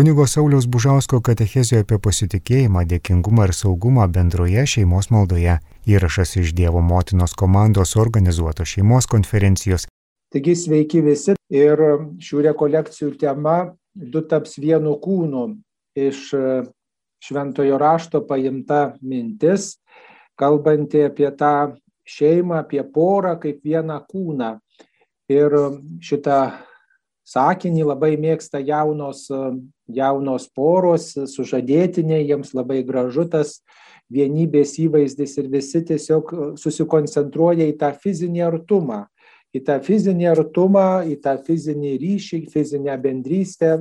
Kunigo Sauliaus Bužausko katechezijoje apie pasitikėjimą, dėkingumą ir saugumą bendroje šeimos maldoje įrašas iš Dievo motinos komandos organizuotos šeimos konferencijos. Taigi sveiki visi ir šių rekolekcijų tema du taps vienu kūnu iš šventojo rašto paimta mintis, kalbanti apie tą šeimą, apie porą kaip vieną kūną. Ir šitą sakinį labai mėgsta jaunos, jaunos poros, sužadėtiniai, jiems labai gražu tas vienybės įvaizdis ir visi tiesiog susikoncentruoja į tą fizinį artumą, į tą fizinį artumą, į tą fizinį ryšį, fizinę bendrystę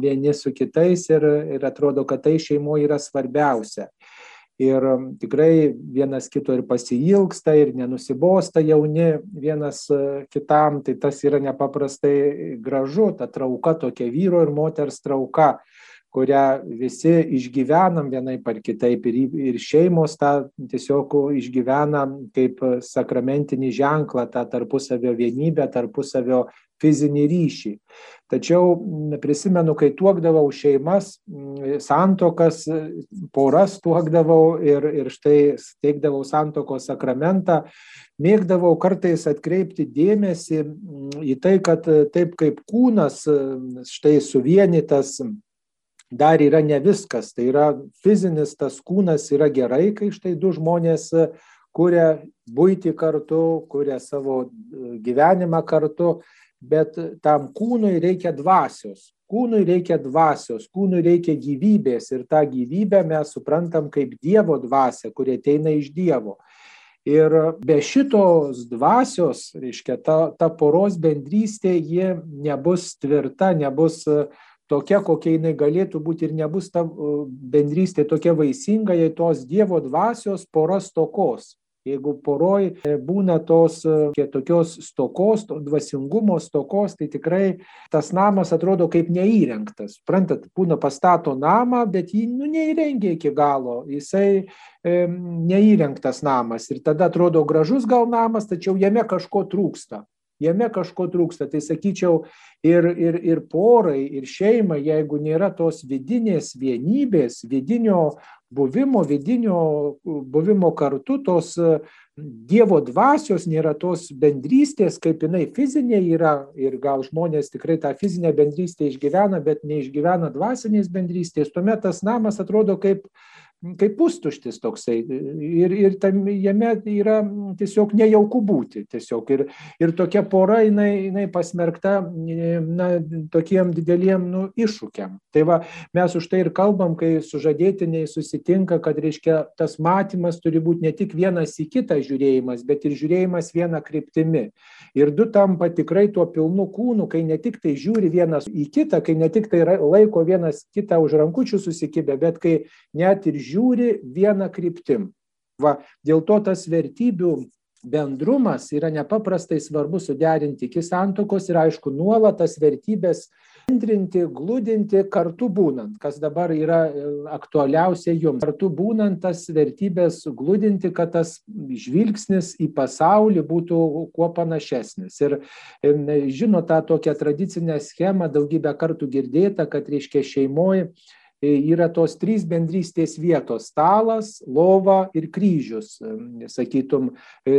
vieni su kitais ir, ir atrodo, kad tai šeimoje yra svarbiausia ir tikrai vienas kito ir pasiilgsta ir nenusibosta jauni vienas kitam, tai tas yra nepaprastai gražu, ta trauka tokia vyro ir moters trauka kurią visi išgyvenam vienaip ar kitaip ir, ir šeimos tą tiesiog išgyvena kaip sakramentinį ženklą, tą tarpusavio vienybę, tarpusavio fizinį ryšį. Tačiau prisimenu, kai tuokdavau šeimas, santokas, poras tuokdavau ir, ir štai steigdavau santokos sakramentą, mėgdavau kartais atkreipti dėmesį į tai, kad taip kaip kūnas štai suvienytas dar yra ne viskas. Tai yra fizinis tas kūnas yra gerai, kai štai du žmonės kuria būti kartu, kuria savo gyvenimą kartu, bet tam kūnui reikia dvasios. Kūnui reikia dvasios, kūnui reikia gyvybės ir tą gyvybę mes suprantam kaip Dievo dvasia, kuri ateina iš Dievo. Ir be šitos dvasios, reiškia, ta, ta poros bendrystė, ji nebus tvirta, nebus tokia, kokia jinai galėtų būti ir nebus ta bendrystė tokia vaisinga, jei tos Dievo dvasios poras tokos. Jeigu poroj būna tos tokios stokos, to dvasingumo stokos, tai tikrai tas namas atrodo kaip neįrengtas. Prantat, būna pastato namą, bet jį nu, neįrengia iki galo. Jisai e, neįrengtas namas ir tada atrodo gražus gal namas, tačiau jame kažko trūksta jame kažko trūksta. Tai sakyčiau, ir, ir, ir porai, ir šeimai, jeigu nėra tos vidinės vienybės, vidinio buvimo, vidinio buvimo kartu, tos Dievo dvasios nėra tos bendrystės, kaip jinai fizinė yra ir gal žmonės tikrai tą fizinę bendrystę išgyvena, bet neišgyvena dvasinės bendrystės, tuomet tas namas atrodo kaip kaip pustuštis toksai ir, ir tam, jame yra tiesiog nejauku būti. Tiesiog. Ir, ir tokia pora, jinai, jinai pasmerkta na, tokiem dideliem nu, iššūkiam. Tai va, mes už tai ir kalbam, kai sužadėtiniai susitinka, kad reiškia tas matymas turi būti ne tik vienas į kitą žiūrėjimas, bet ir žiūrėjimas viena kryptimi. Ir du tampa tikrai tuo pilnu kūnu, kai ne tik tai žiūri vienas į kitą, kai ne tik tai laiko vienas kitą už rankučių susikibę, bet kai net ir žiūri žiūri viena kryptim. Va, dėl to tas vertybių bendrumas yra nepaprastai svarbu suderinti iki santokos ir aišku nuolat tas vertybės bendrinti, glūdinti kartu būnant, kas dabar yra aktualiausia jums. Kartu būnant tas vertybės glūdinti, kad tas žvilgsnis į pasaulį būtų kuo panašesnis. Ir žino tą tokią tradicinę schemą, daugybę kartų girdėta, kad reiškia šeimoje yra tos trys bendrystės vietos - stalas, lova ir kryžius. Sakytum,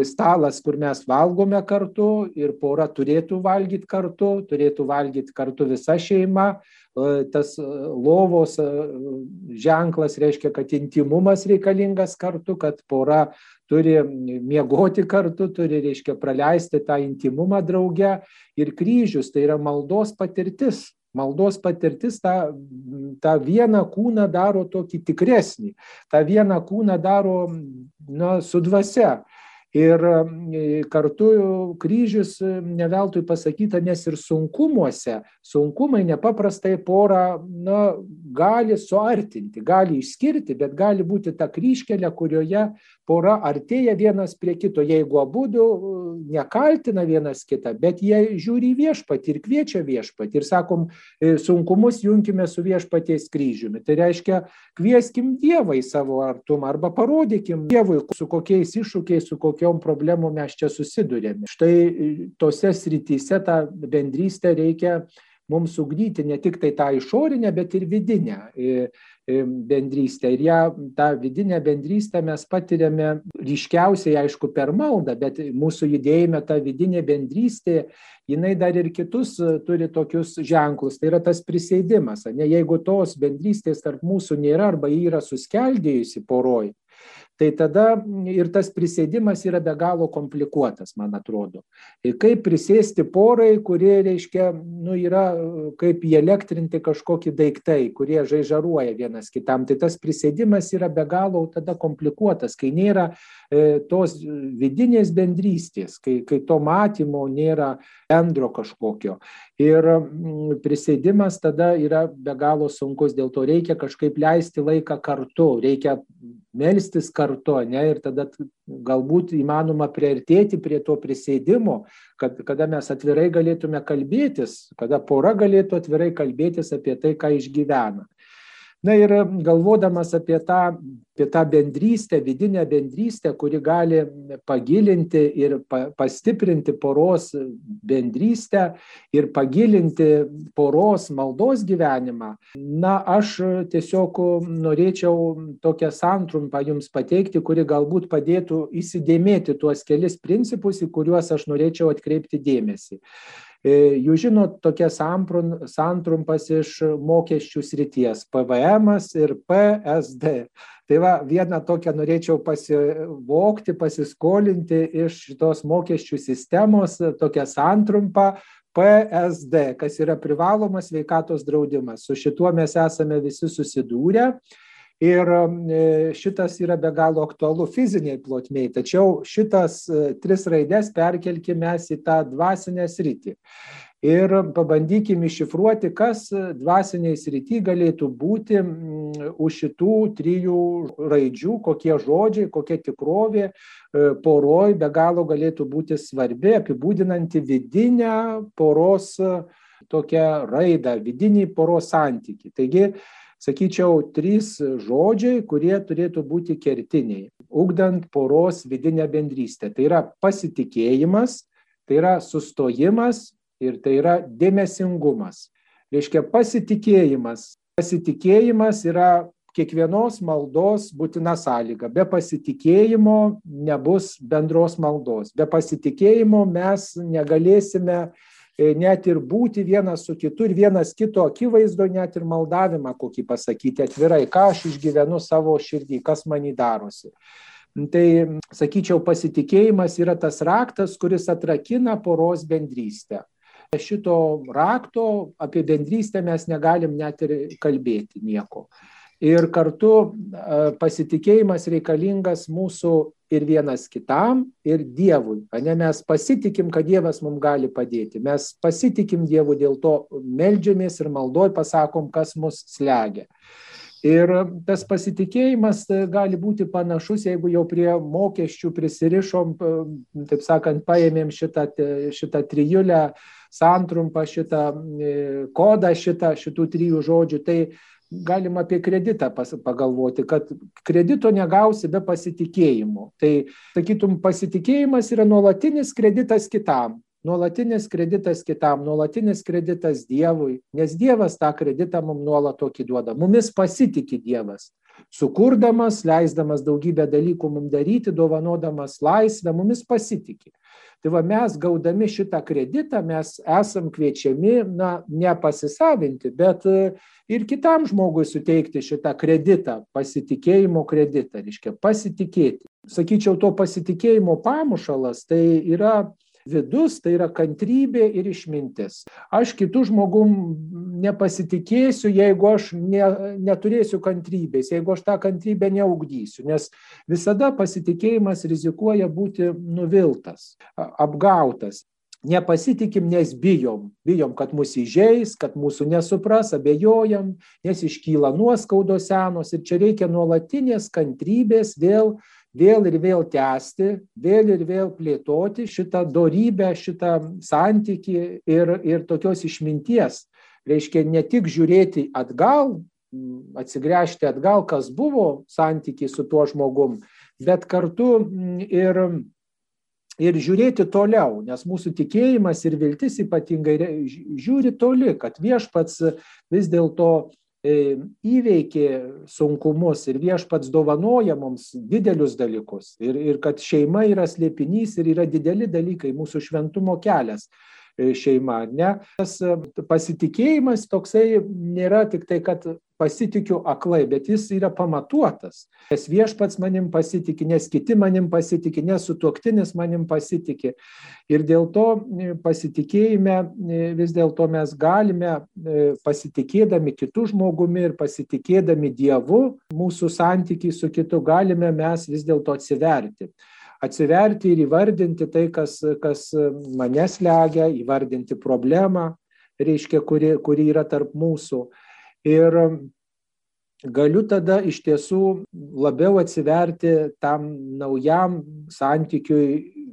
stalas, kur mes valgome kartu ir pora turėtų valgyti kartu, turėtų valgyti kartu visa šeima. Tas lovos ženklas reiškia, kad intimumas reikalingas kartu, kad pora turi miegoti kartu, turi, reiškia, praleisti tą intimumą drauge. Ir kryžius tai yra maldos patirtis Maldos patirtis tą, tą vieną kūną daro tokį tikresnį, tą vieną kūną daro na, su dvasia. Ir e, kartu kryžius e, neveltui pasakyta, nes ir sunkumuose, sunkumai nepaprastai porą na, gali suartinti, gali išskirti, bet gali būti ta kryškelė, kurioje pora artėja vienas prie kito, jeigu abu nekaltina vienas kitą, bet jie žiūri į viešpatį ir kviečia viešpatį ir sakom, e, sunkumus junkime su viešpaties kryžiumi. Tai reiškia, kvieskim Dievą į savo artumą arba parodykim Dievui, su kokiais iššūkiais, su kokiom problemom mes čia susidurėme. Štai e, tose srityse tą bendrystę reikia mums ugdyti ne tik tai tą išorinę, bet ir vidinę bendrystę. Ir ją, tą vidinę bendrystę mes patiriame ryškiausiai, aišku, per maldą, bet mūsų judėjime ta vidinė bendrystė, jinai dar ir kitus turi tokius ženklus. Tai yra tas prisėdimas. Ne, jeigu tos bendrystės tarp mūsų nėra arba jį yra suskeldėjusi poroj, tai tada ir tas prisėdimas yra be galo komplikuotas, man atrodo. Kaip prisėsti porai, kurie, reiškia, nu, yra kaip įelektrinti kažkokie daiktai, kurie žaižaruoja vienas kitam, tai tas prisėdimas yra be galo tada komplikuotas, kai nėra tos vidinės bendrystės, kai, kai to matymo nėra bendro kažkokio. Ir prisėdimas tada yra be galo sunkus, dėl to reikia kažkaip leisti laiką kartu, reikia melstis kartu, ne, ir tada galbūt įmanoma priartėti prie to prisėdimo, kad, kada mes atvirai galėtume kalbėtis, kada pora galėtų atvirai kalbėtis apie tai, ką išgyvena. Na ir galvodamas apie tą, apie tą bendrystę, vidinę bendrystę, kuri gali pagilinti ir pa, pastiprinti poros bendrystę ir pagilinti poros maldos gyvenimą, na, aš tiesiog norėčiau tokią santrumpą jums pateikti, kuri galbūt padėtų įsidėmėti tuos kelis principus, į kuriuos aš norėčiau atkreipti dėmesį. E, jūs žinot tokias santrumpas iš mokesčių srities - PVM ir PSD. Tai va, vieną tokią norėčiau pasivokti, pasiskolinti iš šitos mokesčių sistemos, tokią santrumpą PSD, kas yra privalomas veikatos draudimas. Su šituo mes esame visi susidūrę Ir e, šitas yra be galo aktualu fiziniai plotmiai, tačiau šitas e, tris raidės perkelkime į tą dvasinę sritį. Ir pabandykime iššifruoti, kas dvasiniai srity galėtų būti už šitų trijų raidžių, kokie žodžiai, kokia tikrovė e, poroj be galo galėtų būti svarbi, apibūdinanti vidinę poros tokią raidą, vidinį poros santyki. Taigi, sakyčiau, trys žodžiai, kurie turėtų būti kertiniai, ugdant poros vidinę bendrystę. Tai yra pasitikėjimas, tai yra sustojimas ir tai yra dėmesingumas. Reiškia pasitikėjimas. Pasitikėjimas yra kiekvienos maldos būtina sąlyga. Be pasitikėjimo nebus bendros maldos. Be pasitikėjimo mes negalėsime net ir būti vienas su kitu ir vienas kito akivaizdo, net ir maldavimą kokį pasakyti atvirai, ką aš išgyvenu savo širdį, kas manį darosi. Tai, sakyčiau, pasitikėjimas yra tas raktas, kuris atrakina poros bendrystę. Šito rakto apie bendrystę mes negalim net ir kalbėti nieko ir kartu pasitikėjimas reikalingas mūsų ir vienas kitam, ir Dievui. Ne, mes pasitikim, kad Dievas mums gali padėti. Mes pasitikim Dievu, dėl to melžiamės ir maldoj pasakom, kas mus slegia. Ir tas pasitikėjimas gali būti panašus, jeigu jau prie mokesčių prisirišom, taip sakant, paėmėm šitą, šitą trijulę, santrumpą, šitą e, kodą, šitą, šitų trijų žodžių. Tai galim apie kreditą pagalvoti, kad kredito negausi be pasitikėjimo. Tai, sakytum, pasitikėjimas yra nuolatinis kreditas kitam. Nuolatinis kreditas kitam, nuolatinis kreditas Dievui, nes Dievas tą kreditą mums nuolat tokį duoda. Mumis pasitikė Dievas. Sukurdamas, leisdamas daugybę dalykų mums daryti, dovanodamas laisvę, mumis pasitikė. Tai va mes gaudami šitą kreditą, mes esam kviečiami, na, ne pasisavinti, bet e, ir kitam žmogui suteikti šitą kreditą, pasitikėjimo kreditą, reiškia pasitikėti. Sakyčiau, to pasitikėjimo pamušalas tai yra vidus tai yra kantrybė ir išmintis. Aš kitų žmogum nepasitikėsiu, jeigu aš ne, neturėsiu kantrybės, jeigu aš tą kantrybę neugdysiu, nes visada pasitikėjimas rizikuoja būti nuviltas, apgautas. Nepasitikim, nes bijom. Bijom, kad mus įžeis, kad mūsų nesupras, abejojam, nes iškyla nuoskaudos senos ir čia reikia nuolatinės kantrybės vėl vėl ir vėl tęsti, vėl ir vėl plėtoti šitą dorybę, šitą santyki ir, ir tokios išminties. Reiškia ne tik žiūrėti atgal, atsigręžti atgal, kas buvo santykiai su tuo žmogum, bet kartu ir ir žiūrėti toliau, nes mūsų tikėjimas ir viltis ypatingai žiūri toli, kad viešpats vis dėlto įveikė sunkumus ir viešpats dovanoja mums didelius dalykus ir, ir kad šeima yra slėpinys ir yra dideli dalykai mūsų šventumo kelias. E, šeima. Ne? Tas e, pasitikėjimas toksai nėra tik tai, kad pasitikiu aklai, bet jis yra pamatuotas. Nes viešpats manim pasitikė, nes kiti manim pasitikė, nes sutuoktinis manim pasitikė. Ir dėl to e, pasitikėjime vis dėlto mes galime pasitikėdami kitų žmogumi ir pasitikėdami Dievu, mūsų santykiai su kitu galime mes vis dėlto atsiverti atsiverti ir įvardinti tai, kas, kas mane slegia, įvardinti problemą, reiškia, kuri, kuri yra tarp mūsų. Ir galiu tada iš tiesų labiau atsiverti tam naujam santykiui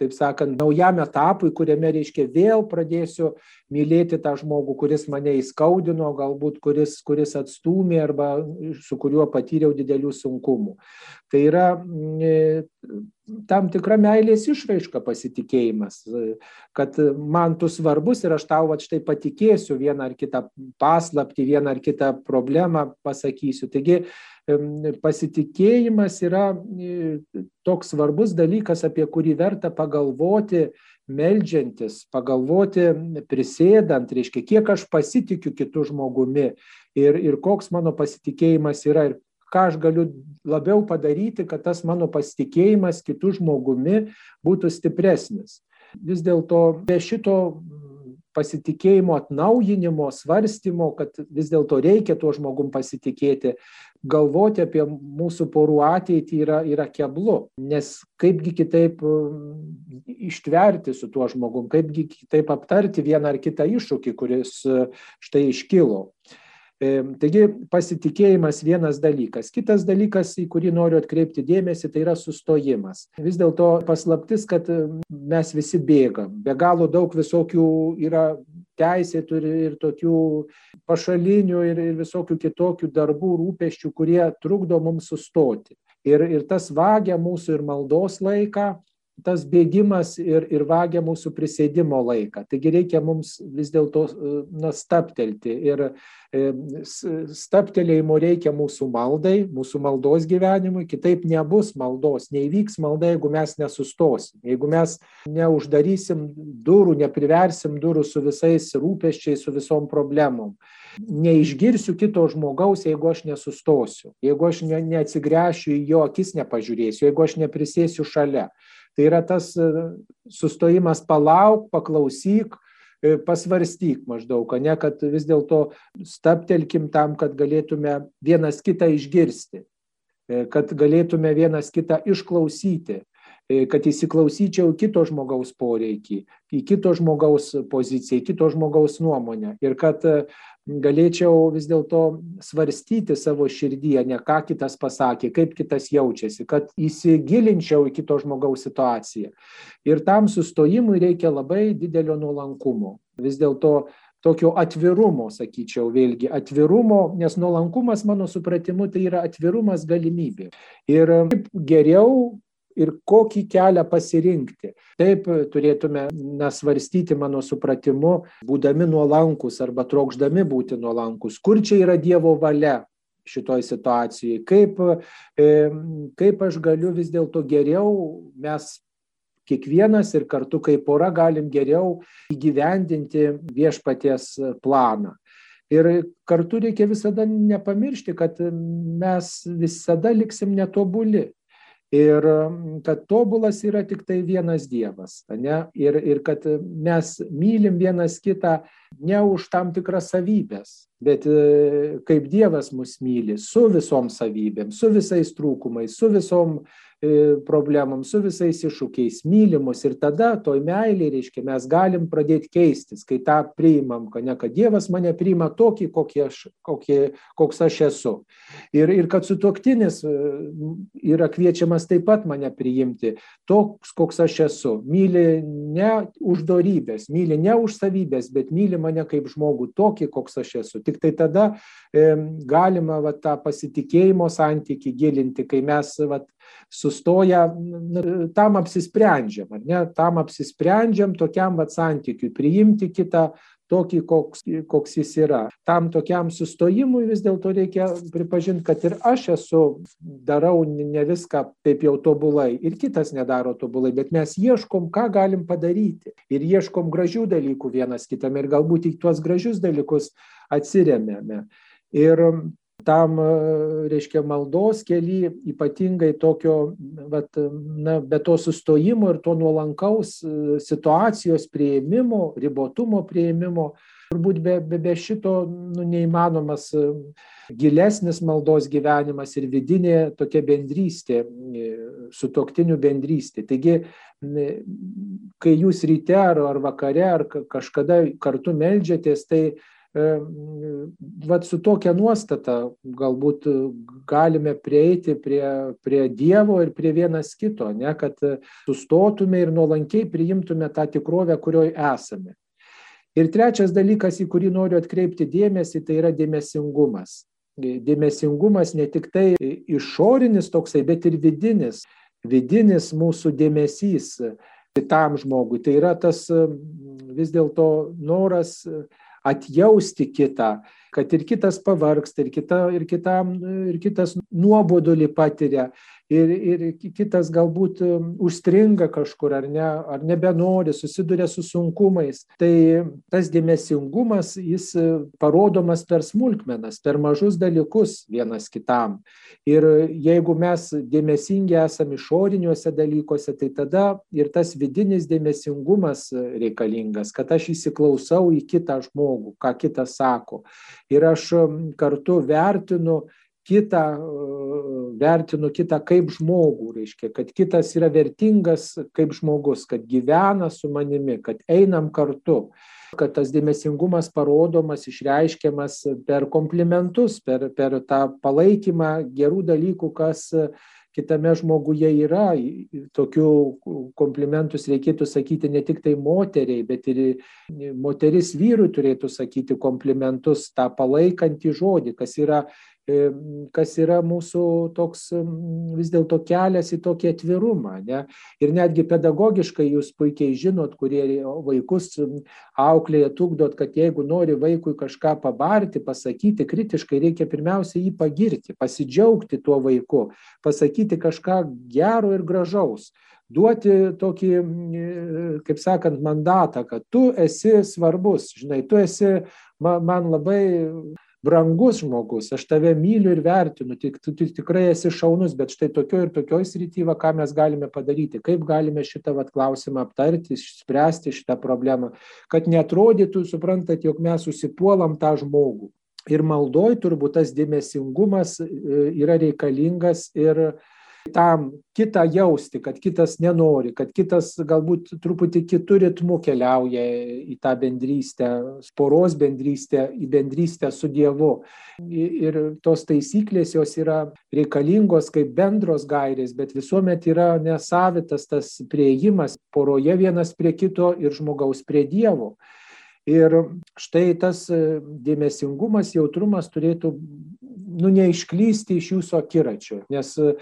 taip sakant, naujam etapui, kuriame, reiškia, vėl pradėsiu mylėti tą žmogų, kuris mane įskaudino, galbūt kuris, kuris atstūmė arba su kuriuo patyriau didelių sunkumų. Tai yra mm, tam tikra meilės išraiška pasitikėjimas, kad man tu svarbus ir aš tau va štai patikėsiu vieną ar kitą paslapti, vieną ar kitą problemą pasakysiu. Taigi pasitikėjimas yra e, toks svarbus dalykas, apie kurį verta pagalvoti, meldžiantis, pagalvoti prisėdant, reiškia, kiek aš pasitikiu kitų žmogumi ir, ir koks mano pasitikėjimas yra ir ką aš galiu labiau padaryti, kad tas mano pasitikėjimas kitų žmogumi būtų stipresnis. Vis dėlto be šito pasitikėjimo atnaujinimo, svarstymo, kad vis dėlto reikia tuo žmogum pasitikėti, galvoti apie mūsų porų ateitį yra, yra keblu, nes kaipgi kitaip um, ištverti su tuo žmogum, kaipgi kitaip aptarti vieną ar kitą iššūkį, kuris štai iškilo. Taigi pasitikėjimas vienas dalykas. Kitas dalykas, į kurį noriu atkreipti dėmesį, tai yra sustojimas. Vis dėlto paslaptis, kad mes visi bėgam. Be galo daug visokių yra teisė turi ir tokių pašalinių ir, ir visokių kitokių darbų, rūpeščių, kurie trukdo mums sustoti. Ir, ir tas vagia mūsų ir maldos laiką, tas bėgimas ir, ir vagia mūsų prisėdimo laiką. Taigi reikia mums vis dėlto staptelti ir e, staptelėjimo reikia mūsų maldai, mūsų maldos gyvenimui, kitaip nebus maldos, neįvyks malda, jeigu mes nesustosim, jeigu mes neuždarysim durų, nepriversim durų su visais rūpeščiais, su visom problemom. Neišgirsiu kito žmogaus, jeigu aš nesustosiu, jeigu aš ne, neatsigręšiu į jo akis, nepažiūrėsiu, jeigu aš neprisėsiu šalia. Tai yra tas e, sustojimas palauk, paklausyk, e, pasvarstyk maždaug, ne, kad vis dėlto staptelkim tam, kad galėtume vienas kitą išgirsti, e, kad galėtume vienas kitą išklausyti, kad įsiklausyčiau kito žmogaus poreikį, į kito žmogaus poziciją, į kito žmogaus nuomonę. Ir kad galėčiau vis dėlto svarstyti savo širdyje, ne ką kitas pasakė, kaip kitas jaučiasi, kad įsigilinčiau į kito žmogaus situaciją. Ir tam sustojimui reikia labai didelio nuolankumo. Vis dėlto tokio atvirumo, sakyčiau, vėlgi atvirumo, nes nuolankumas mano supratimu tai yra atvirumas galimybė. Ir geriau ir kokį kelią pasirinkti. Taip turėtume nesvarstyti mano supratimu, būdami nuolankus arba trokšdami būti nuolankus, kur čia yra Dievo valia šitoj situacijai, kaip, e, kaip aš galiu vis dėlto geriau mes kiekvienas ir kartu kaip pora galim geriau įgyvendinti viešpaties planą. Ir kartu reikia visada nepamiršti, kad mes visada liksim netobuli ir kad tobulas yra tiktai vienas Dievas, ne? Ir, ir kad mes mylim vienas kitą ne už tam tikras savybės, bet e, kaip Dievas mus myli, su visom savybėm, su visais trūkumais, su visom problemom, su visais iššūkiais, mylimus ir tada toj meiliai, reiškia, mes galim pradėti keistis, kai tą priimam, kad ne, kad Dievas mane priima tokį, aš, kokie, koks aš esu. Ir, ir kad sutuoktinis e, yra kviečiamas taip pat mane priimti, toks, koks aš esu. Myli ne už darybės, myli ne už savybės, bet myli mane kaip žmogų tokį, koks aš esu. Tik tai tada e, galima va, tą pasitikėjimo santyki gilinti, kai mes va, Sustoja, tam apsisprendžiam, ar ne, tam apsisprendžiam tokiam vat santykiui, priimti kitą tokį, koks, koks jis yra. Tam tokiam sustojimui vis dėlto reikia pripažinti, kad ir aš esu, darau ne viską taip jau tobulai, ir kitas nedaro tobulai, bet mes ieškom, ką galim padaryti. Ir ieškom gražių dalykų vienas kitam ir galbūt į tuos gražius dalykus atsiriamėme. Ir tam, reiškia, maldos keli, ypatingai tokio, vat, na, be to sustojimo ir to nuolankaus situacijos prieimimo, ribotumo prieimimo, turbūt be, be, be šito nu, neįmanomas gilesnis maldos gyvenimas ir vidinė tokia bendrystė, sutoktinių bendrystė. Taigi, kai jūs ryte ar, ar vakare ar kažkada kartu melžiatės, tai vat su tokia nuostata galbūt galime prieiti prie, prie Dievo ir prie vienas kito, ne, kad sustotume ir nuolankiai priimtume tą tikrovę, kurioje esame. Ir trečias dalykas, į kurį noriu atkreipti dėmesį, tai yra dėmesingumas. Dėmesingumas ne tik tai išorinis toksai, bet ir vidinis. Vidinis mūsų dėmesys kitam žmogui. Tai yra tas vis dėlto noras atjausti kitą, kad ir kitas pavargsta, ir, kita, ir, kitam, ir kitas nuobodulį patiria, ir, ir kitas galbūt um, užstringa kažkur ar, ne, ar nebenori, susiduria su sunkumais. Tai tas dėmesingumas, jis uh, parodomas per smulkmenas, per mažus dalykus vienas kitam. Ir jeigu mes dėmesingi esame išoriniuose dalykuose, tai tada ir tas vidinis dėmesingumas reikalingas, kad aš įsiklausau į kitą žmogų, ką kitas sako. Ir aš um, kartu vertinu kitą, vertinu kitą kaip žmogų, reiškia, kad kitas yra vertingas kaip žmogus, kad gyvena su manimi, kad einam kartu, kad tas dėmesingumas parodomas, išreiškiamas per komplimentus, per, per tą palaikymą gerų dalykų, kas kitame žmoguje yra. Tokių komplimentus reikėtų sakyti ne tik tai moteriai, bet ir moteris vyrui turėtų sakyti komplimentus, tą palaikantį žodį, kas yra kas yra mūsų toks vis dėlto kelias į tokį atvirumą. Ne? Ir netgi pedagogiškai jūs puikiai žinot, kurie vaikus auklėje tukdot, kad jeigu nori vaikui kažką pabarti, pasakyti kritiškai, reikia pirmiausia jį pagirti, pasidžiaugti tuo vaiku, pasakyti kažką gero ir gražaus duoti tokį, kaip sakant, mandatą, kad tu esi svarbus, žinai, tu esi man labai brangus žmogus, aš tave myliu ir vertinu, tik tu tikrai esi šaunus, bet štai tokio ir tokioj srityje, ką mes galime padaryti, kaip galime šitą vat, klausimą aptarti, spręsti šitą problemą, kad netrodytų, suprantat, jog mes susipuolam tą žmogų. Ir maldoj turbūt tas dėmesingumas e, yra reikalingas ir tam kitą jausti, kad kitas nenori, kad kitas galbūt truputį kitų ritmų keliauja į tą bendrystę, sporos bendrystę, į bendrystę su Dievu. Ir tos taisyklės jos yra reikalingos kaip bendros gairės, bet visuomet yra nesavitas tas prieigimas poroje vienas prie kito ir žmogaus prie Dievo. Ir štai tas dėmesingumas, jautrumas turėtų nu, neišklysti iš jūsų akiračio, nes e,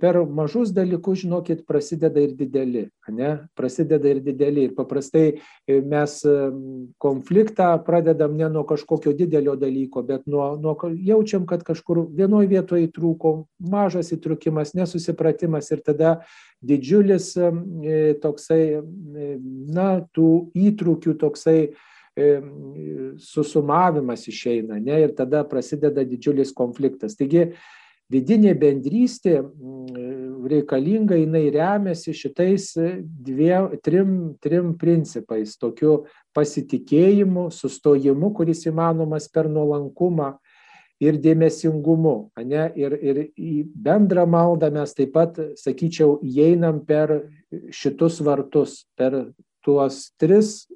per mažus dalykus, žinokit, prasideda ir dideli, ne? prasideda ir dideli. Ir paprastai e, mes e, konfliktą pradedam ne nuo kažkokio didelio dalyko, bet nuo, nuo jaučiam, kad kažkur vienoje vietoje įtrūko mažas įtrūkimas, nesusipratimas ir tada didžiulis toksai, na, tų įtrūkių toksai susumavimas išeina, ne, ir tada prasideda didžiulis konfliktas. Taigi vidinė bendrystė reikalinga, jinai remiasi šitais dviem, trim, trim principais. Tokiu pasitikėjimu, sustojimu, kuris įmanomas per nuolankumą ir dėmesingumu. Ne? Ir, ir į bendrą maldą mes taip pat, sakyčiau, įeinam per šitus vartus, per tuos tris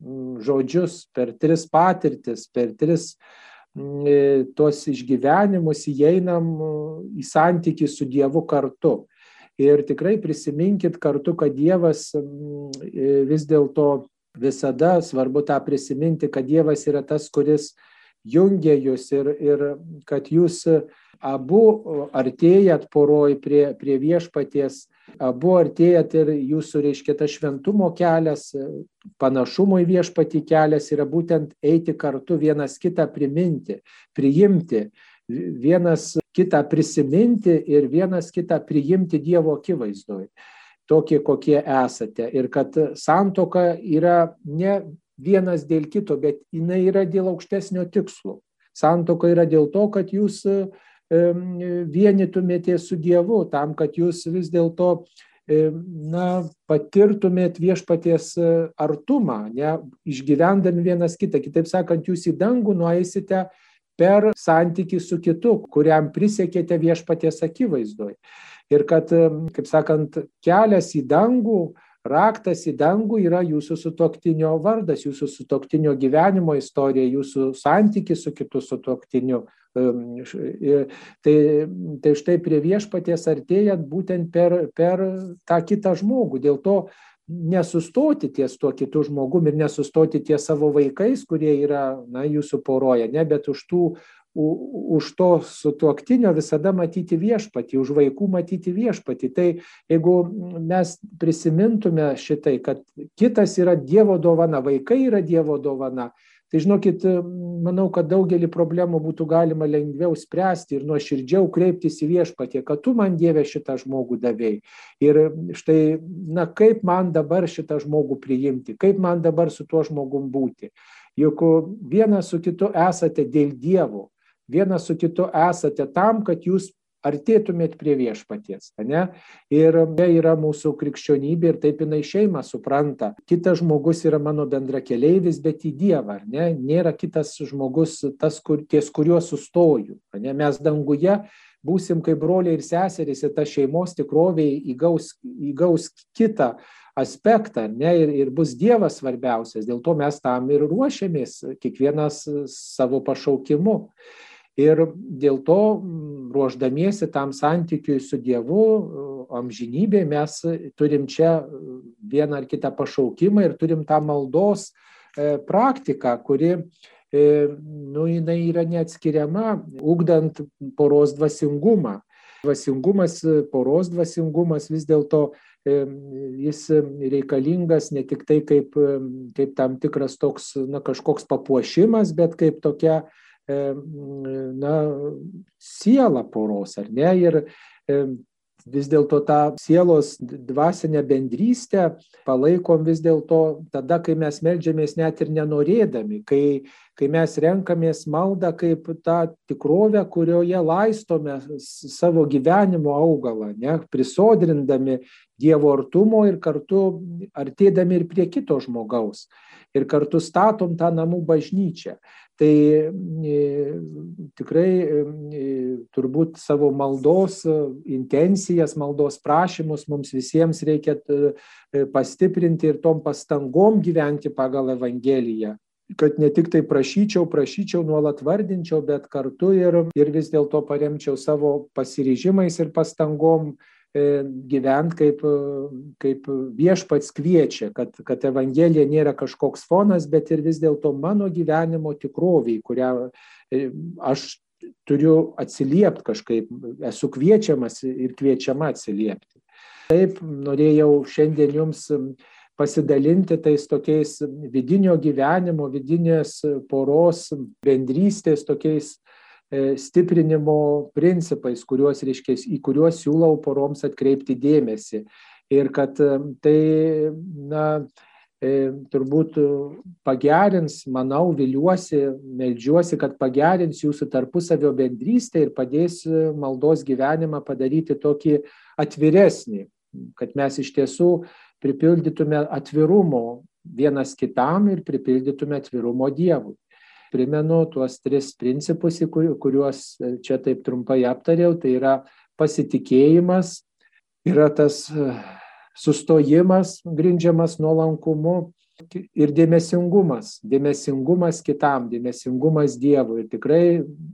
žodžius, per tris patirtis, per tris e, tuos išgyvenimus įeinam į santykių su Dievu kartu. Ir tikrai prisiminkit kartu, kad Dievas e, vis dėlto visada svarbu tą prisiminti, kad Dievas yra tas, kuris jungia jūs ir, ir kad jūs abu artėjat poroj prie, prie viešpaties, abu artėjat ir jūsų, reiškia, tas šventumo kelias, panašumo į viešpatį kelias yra būtent eiti kartu vienas kitą priminti, priimti, vienas kitą prisiminti ir vienas kitą priimti Dievo akivaizdoje tokie, kokie esate. Ir kad santoka yra ne vienas dėl kito, bet jinai yra dėl aukštesnio tikslo. Santoka yra dėl to, kad jūs vienytumėtės su Dievu, tam, kad jūs vis dėlto na, patirtumėt viešpaties artumą, ne, išgyvendami vienas kitą. Kitaip sakant, jūs į dangų nueisite per santyki su kitu, kuriam prisiekėte viešpaties akivaizdoje. Ir kad, kaip sakant, kelias į dangų, raktas į dangų yra jūsų sutoktinio vardas, jūsų sutoktinio gyvenimo istorija, jūsų santykis su kitu sutoktiniu. Tai, tai štai prie viešpaties artėjant būtent per, per tą kitą žmogų. Dėl to nesustoti ties tuo kitu žmogumi ir nesustoti ties savo vaikais, kurie yra na, jūsų poroje, ne, bet už tų už to sutuoktinio visada matyti viešpatį, už vaikų matyti viešpatį. Tai jeigu mes prisimintume šitai, kad kitas yra Dievo dovana, vaikai yra Dievo dovana, tai žinokit, manau, kad daugelį problemų būtų galima lengviau spręsti ir nuoširdžiau kreiptis į viešpatį, kad tu man Dieve šitą žmogų davėjai. Ir štai, na kaip man dabar šitą žmogų priimti, kaip man dabar su tuo žmogum būti. Juk vienas su kitu esate dėl Dievo, vienas su kitu esate tam, kad jūs artėtumėt prie viešpaties. Ne? Ir tai yra mūsų krikščionybė ir taip jinai šeima supranta. Kitas žmogus yra mano bendra keleivis, bet į Dievą. Ne? Nėra kitas žmogus tas, kur, ties kuriuo sustoju. Ne? Mes danguje būsim kaip broliai ir seserys ir ta šeimos tikrovė įgaus, įgaus kitą aspektą ne, ir, ir bus Dievas svarbiausias. Dėl to mes tam ir ruošiamės, kiekvienas savo pašaukimu. Ir dėl to, ruoždamiesi tam santykiui su Dievu, amžinybė, mes turim čia vieną ar kitą pašaukimą ir turim tą maldos e, praktiką, kuri, e, nu, jinai yra neatskiriama, ugdant poros dvasingumą. Dvasingumas, poros dvasingumas vis dėlto e, jis reikalingas ne tik tai kaip, kaip tam tikras toks, na, kažkoks papuošimas, bet kaip tokia na, sielą poros, ar ne? Ir vis dėlto tą sielos dvasinę bendrystę palaikom vis dėlto tada, kai mes melžiamės net ir nenorėdami, kai, kai mes renkamės maldą kaip tą tikrovę, kurioje laistome savo gyvenimo augalą, ne, prisodrindami Dievo artumo ir kartu artėdami ir prie kito žmogaus. Ir kartu statom tą namų bažnyčią. Tai e, tikrai e, turbūt savo maldos intencijas, maldos prašymus mums visiems reikia e, pastiprinti ir tom pastangom gyventi pagal Evangeliją kad ne tik tai prašyčiau, prašyčiau, nuolat vardinčiau, bet kartu ir, ir vis dėlto paremčiau savo pasiryžimais ir pastangom E, gyvent kaip, kaip viešpats kviečia, kad, kad Evangelija nėra kažkoks fonas, bet ir vis dėlto mano gyvenimo tikroviai, kurią e, aš turiu atsiliepti kažkaip, esu kviečiamas ir kviečiama atsiliepti. Taip norėjau šiandien jums pasidalinti tais tokiais vidinio gyvenimo, vidinės poros bendrystės tokiais E, stiprinimo principais, kuriuos, reiškia, į kuriuos siūlau poroms atkreipti dėmesį. Ir kad e, tai, na, e, turbūt pagerins, manau, viliuosi, melžiuosi, kad pagerins jūsų tarpusavio bendrystę ir padės maldos gyvenimą padaryti tokį atviresnį, kad mes iš tiesų pripildytume atvirumo vienas kitam ir pripildytume atvirumo Dievui primenu tuos tris principus, kuriuos e, čia taip trumpai aptariau. Tai yra pasitikėjimas, yra tas e, sustojimas grindžiamas nuolankumu ir dėmesingumas. Dėmesingumas kitam, dėmesingumas Dievui. Ir tikrai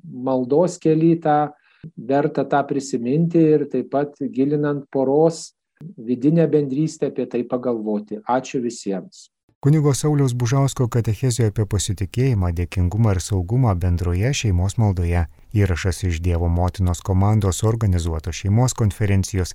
maldos keli tą verta tą prisiminti ir taip pat gilinant poros vidinę bendrystę apie tai pagalvoti. Ačiū visiems. Kunigo Sauliaus Bužausko katechezijoje apie pasitikėjimą, dėkingumą ir saugumą bendroje šeimos maldoje. Įrašas iš Dievo motinos komandos organizuotos šeimos konferencijos